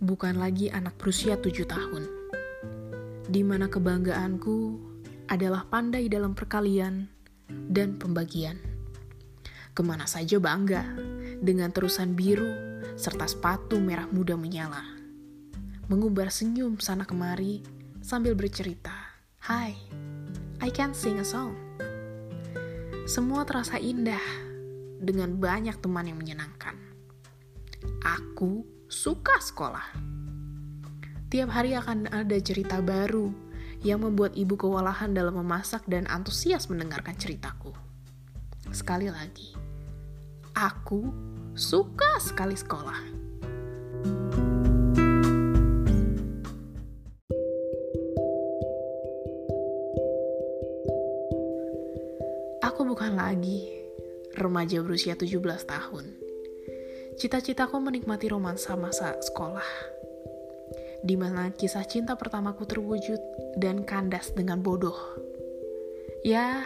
bukan lagi anak berusia tujuh tahun, di mana kebanggaanku adalah pandai dalam perkalian dan pembagian. Ke mana saja bangga dengan terusan biru serta sepatu merah muda menyala. Mengumbar senyum sana kemari sambil bercerita, Hai, I can sing a song. Semua terasa indah dengan banyak teman yang menyenangkan. Aku suka sekolah. Tiap hari akan ada cerita baru yang membuat ibu kewalahan dalam memasak dan antusias mendengarkan ceritaku. Sekali lagi, aku suka sekali sekolah. Aku bukan lagi remaja berusia 17 tahun. Cita-citaku menikmati romansa masa sekolah di mana kisah cinta pertamaku terwujud dan kandas dengan bodoh. Ya,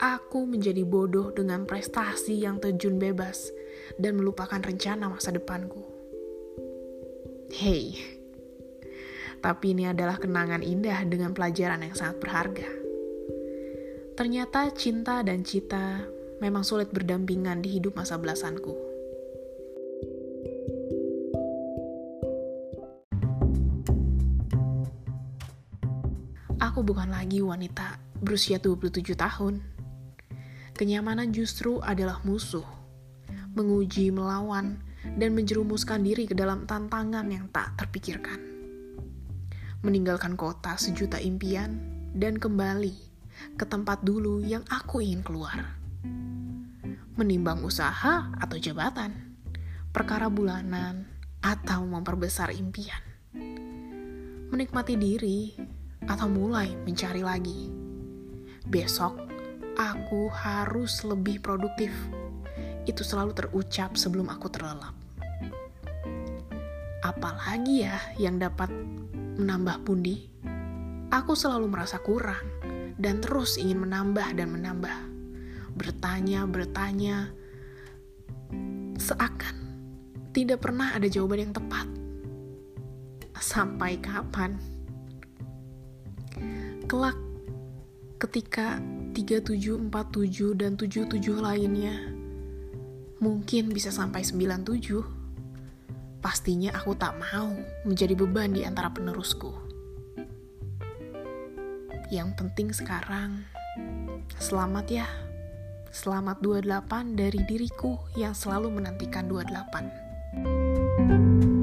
aku menjadi bodoh dengan prestasi yang terjun bebas dan melupakan rencana masa depanku. Hei, tapi ini adalah kenangan indah dengan pelajaran yang sangat berharga. Ternyata cinta dan cita memang sulit berdampingan di hidup masa belasanku. Aku bukan lagi wanita berusia 27 tahun. Kenyamanan justru adalah musuh, menguji, melawan, dan menjerumuskan diri ke dalam tantangan yang tak terpikirkan. Meninggalkan kota sejuta impian dan kembali ke tempat dulu yang aku ingin keluar. Menimbang usaha atau jabatan, perkara bulanan, atau memperbesar impian. Menikmati diri atau mulai mencari lagi. Besok, aku harus lebih produktif. Itu selalu terucap sebelum aku terlelap. Apalagi ya yang dapat menambah pundi? Aku selalu merasa kurang dan terus ingin menambah dan menambah. Bertanya, bertanya, seakan tidak pernah ada jawaban yang tepat. Sampai kapan? Kelak ketika 3747 dan 77 lainnya mungkin bisa sampai 97 pastinya aku tak mau menjadi beban di antara penerusku. Yang penting sekarang selamat ya. Selamat 28 dari diriku yang selalu menantikan 28